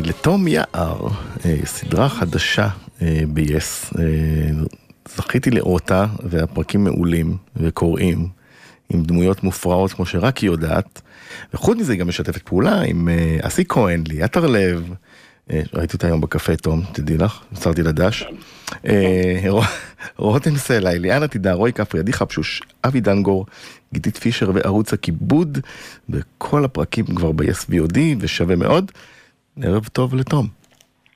לתום יער, סדרה חדשה ב-yes, זכיתי לאותה, והפרקים מעולים וקוראים, עם דמויות מופרעות כמו שרק היא יודעת, וחוץ מזה היא גם משתפת פעולה עם אסי כהן, ליאת הרלב, ראיתי אותה היום בקפה, תום, תדעי לך, מסרתי לדש. רותם סלע, אליאנה תדע, רועי כפרי, עדי חפשוש, אבי דנגור, גיתית פישר וערוץ הכיבוד, וכל הפרקים כבר ב-yes VOD, ושווה מאוד. ערב טוב לתום.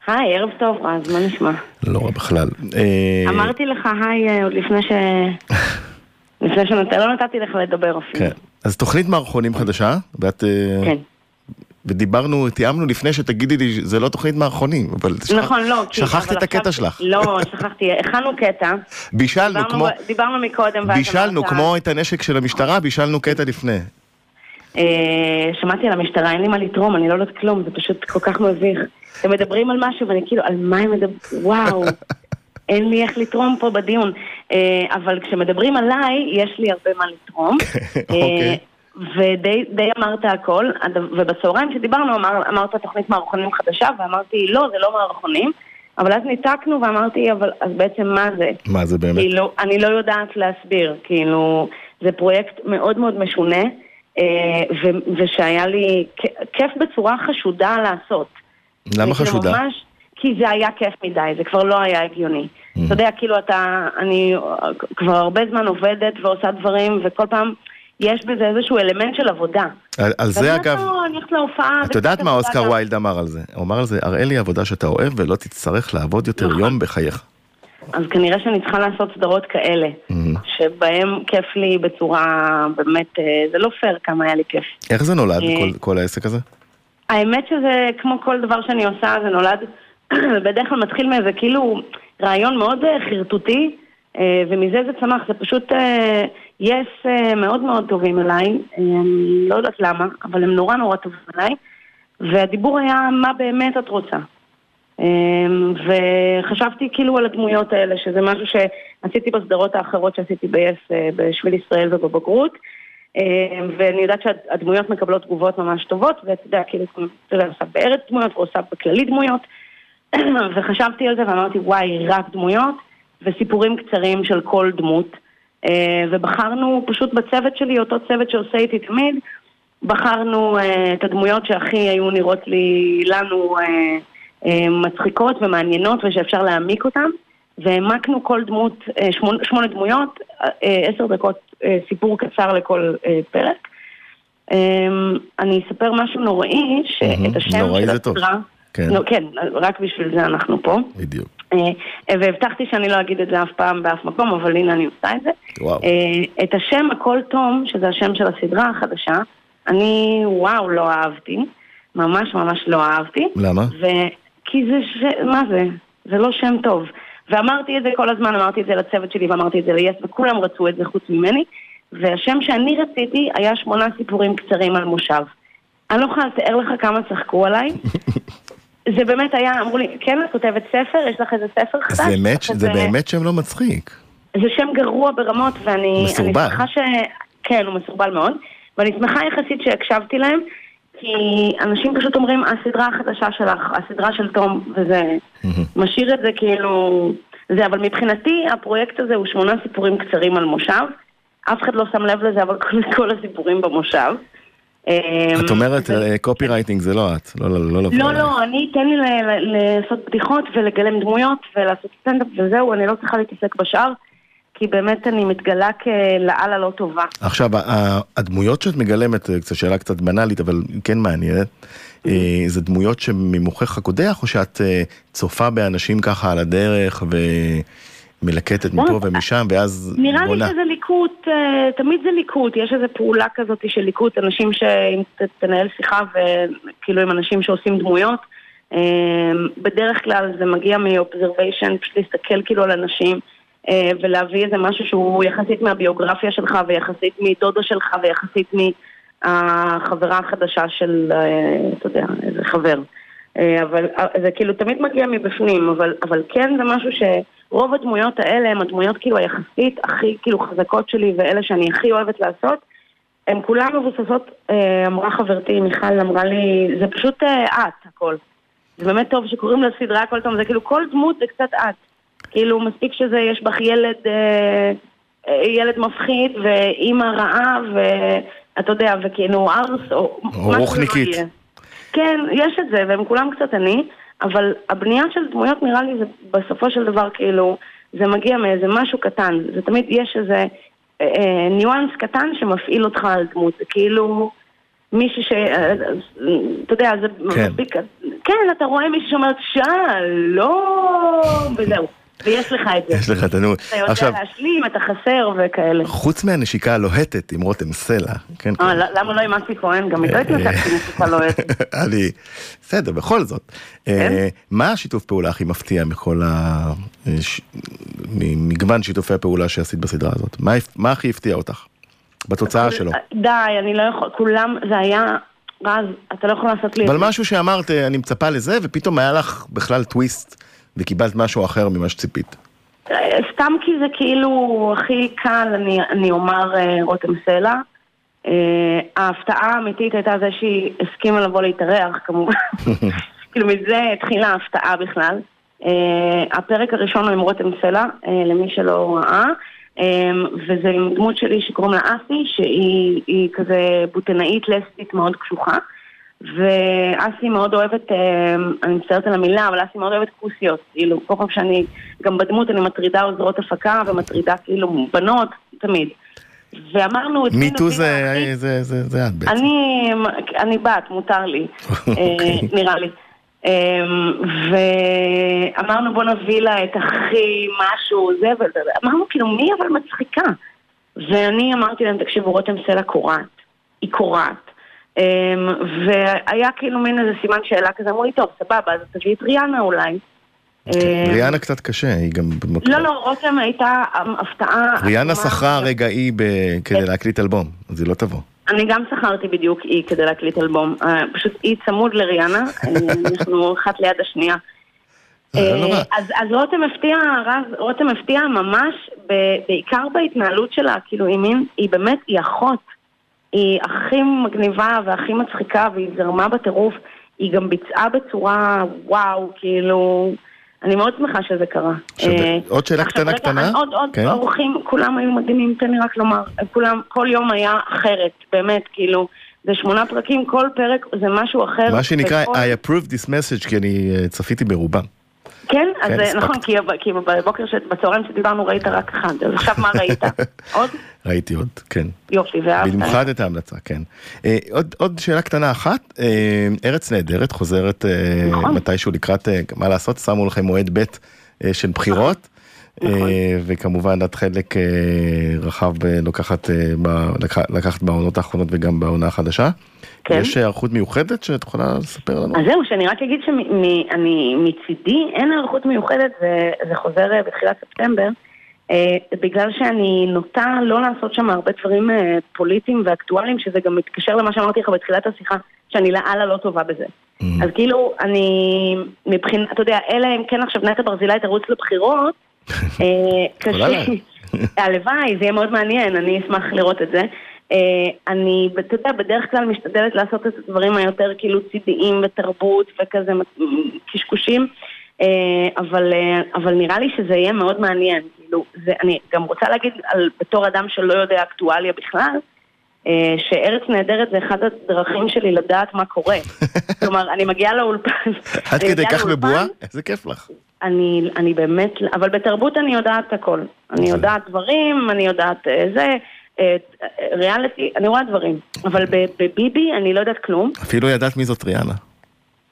היי, ערב טוב רז, מה נשמע? לא רע בכלל. אמרתי לך היי עוד לפני ש... לפני שנתתי, לא נתתי לך לדבר אפילו. כן, אז תוכנית מערכונים חדשה, ואת... כן. ודיברנו, תיאמנו לפני שתגידי לי, זה לא תוכנית מערכונים, אבל נכון, לא, שכחת את הקטע שלך. לא, שכחתי, הכנו קטע. בישלנו, כמו... דיברנו מקודם. בישלנו, כמו את הנשק של המשטרה, בישלנו קטע לפני. שמעתי על המשטרה, אין לי מה לתרום, אני לא יודעת כלום, זה פשוט כל כך מביך. הם מדברים על משהו ואני כאילו, על מה הם מדברים, וואו, אין לי איך לתרום פה בדיון. אבל כשמדברים עליי, יש לי הרבה מה לתרום. אוקיי. ודי אמרת הכל, ובצהריים כשדיברנו אמר, אמרת תוכנית מערכונים חדשה, ואמרתי לא, זה לא מערכונים, אבל אז ניתקנו ואמרתי, אבל אז בעצם מה זה? מה זה באמת? כאילו, אני לא יודעת להסביר, כאילו, זה פרויקט מאוד מאוד משונה, ו- ושהיה לי כיף בצורה חשודה לעשות. למה חשודה? ממש, כי זה היה כיף מדי, זה כבר לא היה הגיוני. אתה יודע, כאילו אתה, אני כבר הרבה זמן עובדת ועושה דברים, וכל פעם... יש בזה איזשהו אלמנט של עבודה. על, על זה אגב, אני הולכת להופעה... את יודעת מה אוסקר ויילד אמר על זה? הוא אמר על זה, הראה לי עבודה שאתה אוהב ולא תצטרך לעבוד יותר נכון. יום בחייך. אז כנראה שאני צריכה לעשות סדרות כאלה, שבהם כיף לי בצורה באמת, זה לא פייר כמה היה לי כיף. איך זה נולד, כל, כל העסק הזה? האמת שזה כמו כל דבר שאני עושה, זה נולד, בדרך כלל מתחיל מאיזה כאילו רעיון מאוד חרטוטי, ומזה זה צמח, זה פשוט... יש uh, מאוד מאוד טובים אליי, אני לא יודעת למה, אבל הם נורא נורא טובים אליי, והדיבור היה מה באמת את רוצה. Um, וחשבתי כאילו על הדמויות האלה, שזה משהו שעשיתי בסדרות האחרות שעשיתי ב-yes, uh, בשביל ישראל ובבגרות, um, ואני יודעת שהדמויות מקבלות תגובות ממש טובות, ואתה יודע, כאילו, אתה יודע, עושה בארץ דמויות ועושה בכללי דמויות, וחשבתי על זה ואמרתי, וואי, רק דמויות, וסיפורים קצרים של כל דמות. ובחרנו פשוט בצוות שלי, אותו צוות שעושה איתי תמיד, בחרנו את הדמויות שהכי היו נראות לי, לנו מצחיקות ומעניינות ושאפשר להעמיק אותן, והעמקנו כל דמות, שמונה, שמונה דמויות, עשר דקות סיפור קצר לכל פרק. אני אספר משהו נוראי, שאת השם של הסדרה... כן. לא, כן, רק בשביל זה אנחנו פה. בדיוק. והבטחתי שאני לא אגיד את זה אף פעם באף מקום, אבל הנה אני עושה את זה. וואו. את השם הכל תום, שזה השם של הסדרה החדשה, אני וואו לא אהבתי. ממש ממש לא אהבתי. למה? ו... כי זה, ש... מה זה? זה לא שם טוב. ואמרתי את זה כל הזמן, אמרתי את זה לצוות שלי ואמרתי את זה ליס, וכולם רצו את זה חוץ ממני. והשם שאני רציתי היה שמונה סיפורים קצרים על מושב. אני לא יכולה לתאר לך כמה צחקו עליי. זה באמת היה, אמרו לי, כן, את כותבת ספר? יש לך איזה ספר חדש? זה באמת, זה באמת שם לא מצחיק. זה שם גרוע ברמות, ואני... מסורבל. ש... כן, הוא מסורבל מאוד. ואני שמחה יחסית שהקשבתי להם, כי אנשים פשוט אומרים, הסדרה החדשה שלך, הסדרה של תום, וזה משאיר את זה כאילו... זה, אבל מבחינתי הפרויקט הזה הוא שמונה סיפורים קצרים על מושב. אף אחד לא שם לב לזה, אבל כל, כל הסיפורים במושב. את אומרת קופי רייטינג זה לא את, לא, לא, לא, לא, לא, אני, תן לי לעשות בדיחות ולגלם דמויות ולעשות סטנדאפ וזהו, אני לא צריכה להתעסק בשאר, כי באמת אני מתגלה כלאללה לא טובה. עכשיו, הדמויות שאת מגלמת, קצת שאלה קצת בנאלית, אבל כן מעניינת, זה דמויות שממוחך הקודח, או שאת צופה באנשים ככה על הדרך ו... מלקטת מפה ומשם, ואז בונה. נראה לי שזה ליקוט, תמיד זה ליקוט, יש איזו פעולה כזאת של ליקוט, אנשים שאם תנהל שיחה וכאילו עם אנשים שעושים דמויות, בדרך כלל זה מגיע מ-observation, פשוט להסתכל כאילו על אנשים ולהביא איזה משהו שהוא יחסית מהביוגרפיה שלך ויחסית מדודו שלך ויחסית מהחברה החדשה של, אתה יודע, איזה חבר. אבל זה כאילו תמיד מגיע מבפנים, אבל, אבל כן זה משהו ש... רוב הדמויות האלה הן הדמויות כאילו היחסית הכי כאילו חזקות שלי ואלה שאני הכי אוהבת לעשות הן כולן מבוססות, אמרה חברתי מיכל, אמרה לי, זה פשוט את הכל. זה באמת טוב שקוראים לסדרה הכל טוב, זה כאילו כל דמות זה קצת את. כאילו מספיק שזה, יש בך ילד, אה, אה, ילד מפחיד ואימא רעה ואתה יודע, וכאילו ארס או או לא רוחניקית. כן, יש את זה, והם כולם קצת אני, אבל הבנייה של דמויות נראה לי זה בסופו של דבר כאילו, זה מגיע מאיזה משהו קטן, זה תמיד יש איזה אה, אה, ניואנס קטן שמפעיל אותך על דמות, זה כאילו מישהי ש... אה, אתה יודע, זה כן. מספיק... כן, אתה רואה מישהו שאומרת שלום, וזהו, ויש לך את זה. יש לך תנור. אתה יודע עכשיו, להשלים, אתה חסר וכאלה. חוץ מהנשיקה הלוהטת עם רותם סלע, כן, אה, כן. למה לא עם אסי כהן? גם איתו התנתקתי מסיכה לא אוהבת. אני, בסדר, בכל זאת. אה, מה השיתוף פעולה הכי מפתיע מכל המגוון שיתופי הפעולה שעשית בסדרה הזאת? מה מה הכי הפתיע אותך? בתוצאה שלו. די, אני לא יכול, כולם, זה היה, רז, אתה לא יכול לעשות לי את אבל. משהו שאמרת, אה, אני מצפה לזה, ופתאום היה לך בכלל טוויסט, וקיבלת משהו אחר ממה שציפית. אה, סתם כי זה כאילו הכי קל, אני, אני אומר אה, רותם סלע. אה, ההפתעה האמיתית הייתה זה שהיא הסכימה לבוא להתארח, כמובן. כאילו מזה התחילה ההפתעה בכלל. הפרק הראשון הוא עם רותם סלע, למי שלא ראה. אה, וזה עם דמות שלי שקוראים לה אסי, שהיא היא כזה בוטנאית לסבית מאוד קשוחה. ואסי מאוד אוהבת, אה, אני מצטערת על המילה, אבל אסי מאוד אוהבת כוסיות. כאילו, כל פעם שאני, גם בדמות אני מטרידה עוזרות הפקה ומטרידה כאילו בנות, תמיד. ואמרנו... מיטו זה להכי- זה- זה- זה את בעצם. אני, אני בת, מותר לי, אוקיי. אה, נראה לי. אמ, ואמרנו בוא נביא לה את הכי משהו, זה, ואמרנו כאילו מי אבל מצחיקה? ואני אמרתי להם תקשיבו רותם סלע קורעת, היא קורעת. אמ, והיה כאילו מין איזה סימן שאלה כזה, אמרו לי טוב סבבה אז תביא את ריאנה אולי. אמ, ריאנה קצת קשה, היא גם. לא לא רותם הייתה הפתעה. ריאנה. שכרה רגע אי כדי להקליט אלבום, אז היא לא תבוא. אני גם שכרתי בדיוק אי כדי להקליט אלבום. אה, פשוט אי צמוד לריאנה, אה, אנחנו אחת ליד השנייה. אה, לא אז, רותם הפתיע, רז, רותם הפתיע ממש, בעיקר בהתנהלות שלה, כאילו היא באמת, היא אחות. היא הכי מגניבה והכי מצחיקה והיא זרמה בטירוף. היא גם ביצעה בצורה, וואו, כאילו, אני מאוד שמחה שזה קרה. עכשיו, אה, עוד שאלה קטנה רגע, קטנה? עוד, עוד כן. אורחים, כולם היו מדהימים, תן לי רק לומר, כולם, כל יום היה אחרת, באמת, כאילו, זה שמונה פרקים, כל פרק זה משהו אחר. מה שנקרא, וכל- I approve this message, כי אני אה, צפיתי ברובם. כן, אז כן, אה. נכון, כי, בבוקר, בצהריים שדיברנו ראית רק אחד, אז עכשיו מה ראית? עוד? ראיתי עוד, כן. יופי, ואהבת? במיוחד את ההמלצה, כן. אה, עוד, שאלה קטנה אחת, אה, ארץ נהדרת חוזרת נכון. מתישהו לקראת, מה לעשות, שמו לכם מועד ב' של בחירות. נכון. אה, וכמובן את חלק אה, רחב לוקחת, אה, לקח- לקחת בעונות האחרונות וגם בעונה החדשה. כן. יש היערכות מיוחדת שאת יכולה לספר לנו? אז זהו, שאני רק אגיד שאני מצידי אין היערכות מיוחדת, זה, זה חוזר בתחילת ספטמבר, בגלל שאני נוטה לא לעשות שם הרבה דברים פוליטיים ואקטואליים, שזה גם מתקשר למה שאמרתי לך בתחילת השיחה, שאני לאללה לא טובה בזה. Mm. אז כאילו, אני מבחינת, אתה יודע, אלא אם כן עכשיו נטע ברזילי תרוץ לבחירות, אה, הלוואי, זה יהיה מאוד מעניין, אני אשמח לראות את זה. אה, אני, אתה יודע, בדרך כלל משתדלת לעשות את הדברים היותר כאילו צידיים ותרבות וכזה קשקושים, אה, אבל, אבל נראה לי שזה יהיה מאוד מעניין. כאילו, זה, אני גם רוצה להגיד על, בתור אדם שלא יודע אקטואליה בכלל, שארץ נהדרת זה אחד הדרכים שלי לדעת מה קורה. כלומר, אני מגיעה לאולפן. עד כדי כך בבועה? איזה כיף לך. אני, אני באמת, אבל בתרבות אני יודעת הכל. אני זה- יודעת דברים, אני יודעת אה, זה, אה, ריאליטי, אני רואה דברים. אבל בביבי אני לא יודעת כלום. אפילו ידעת מי זאת ריאנה.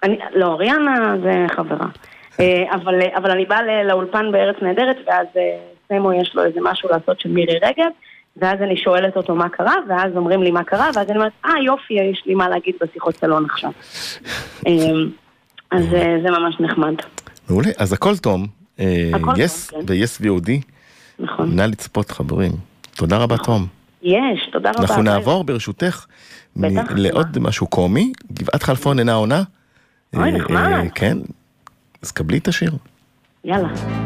אני, לא, ריאנה זה חברה. אה, אבל, אבל אני באה לאולפן בארץ נהדרת, ואז סמו יש לו איזה משהו לעשות של מירי רגב, ואז אני שואלת אותו מה קרה, ואז אומרים לי מה קרה, ואז אני אומרת, אה יופי, יש לי מה להגיד בשיחות סלון עכשיו. אז זה ממש נחמד, מעולה, אז הכל תום. אה, יס כן. ויס VOD, נכון. נא לצפות חברים. תודה רבה תום. יש, תודה רבה. אנחנו נעבור ברשותך מ- לעוד משהו קומי, גבעת חלפון אינה עונה. אוי, אה, נחמד. אה, כן, אז קבלי את השיר. יאללה.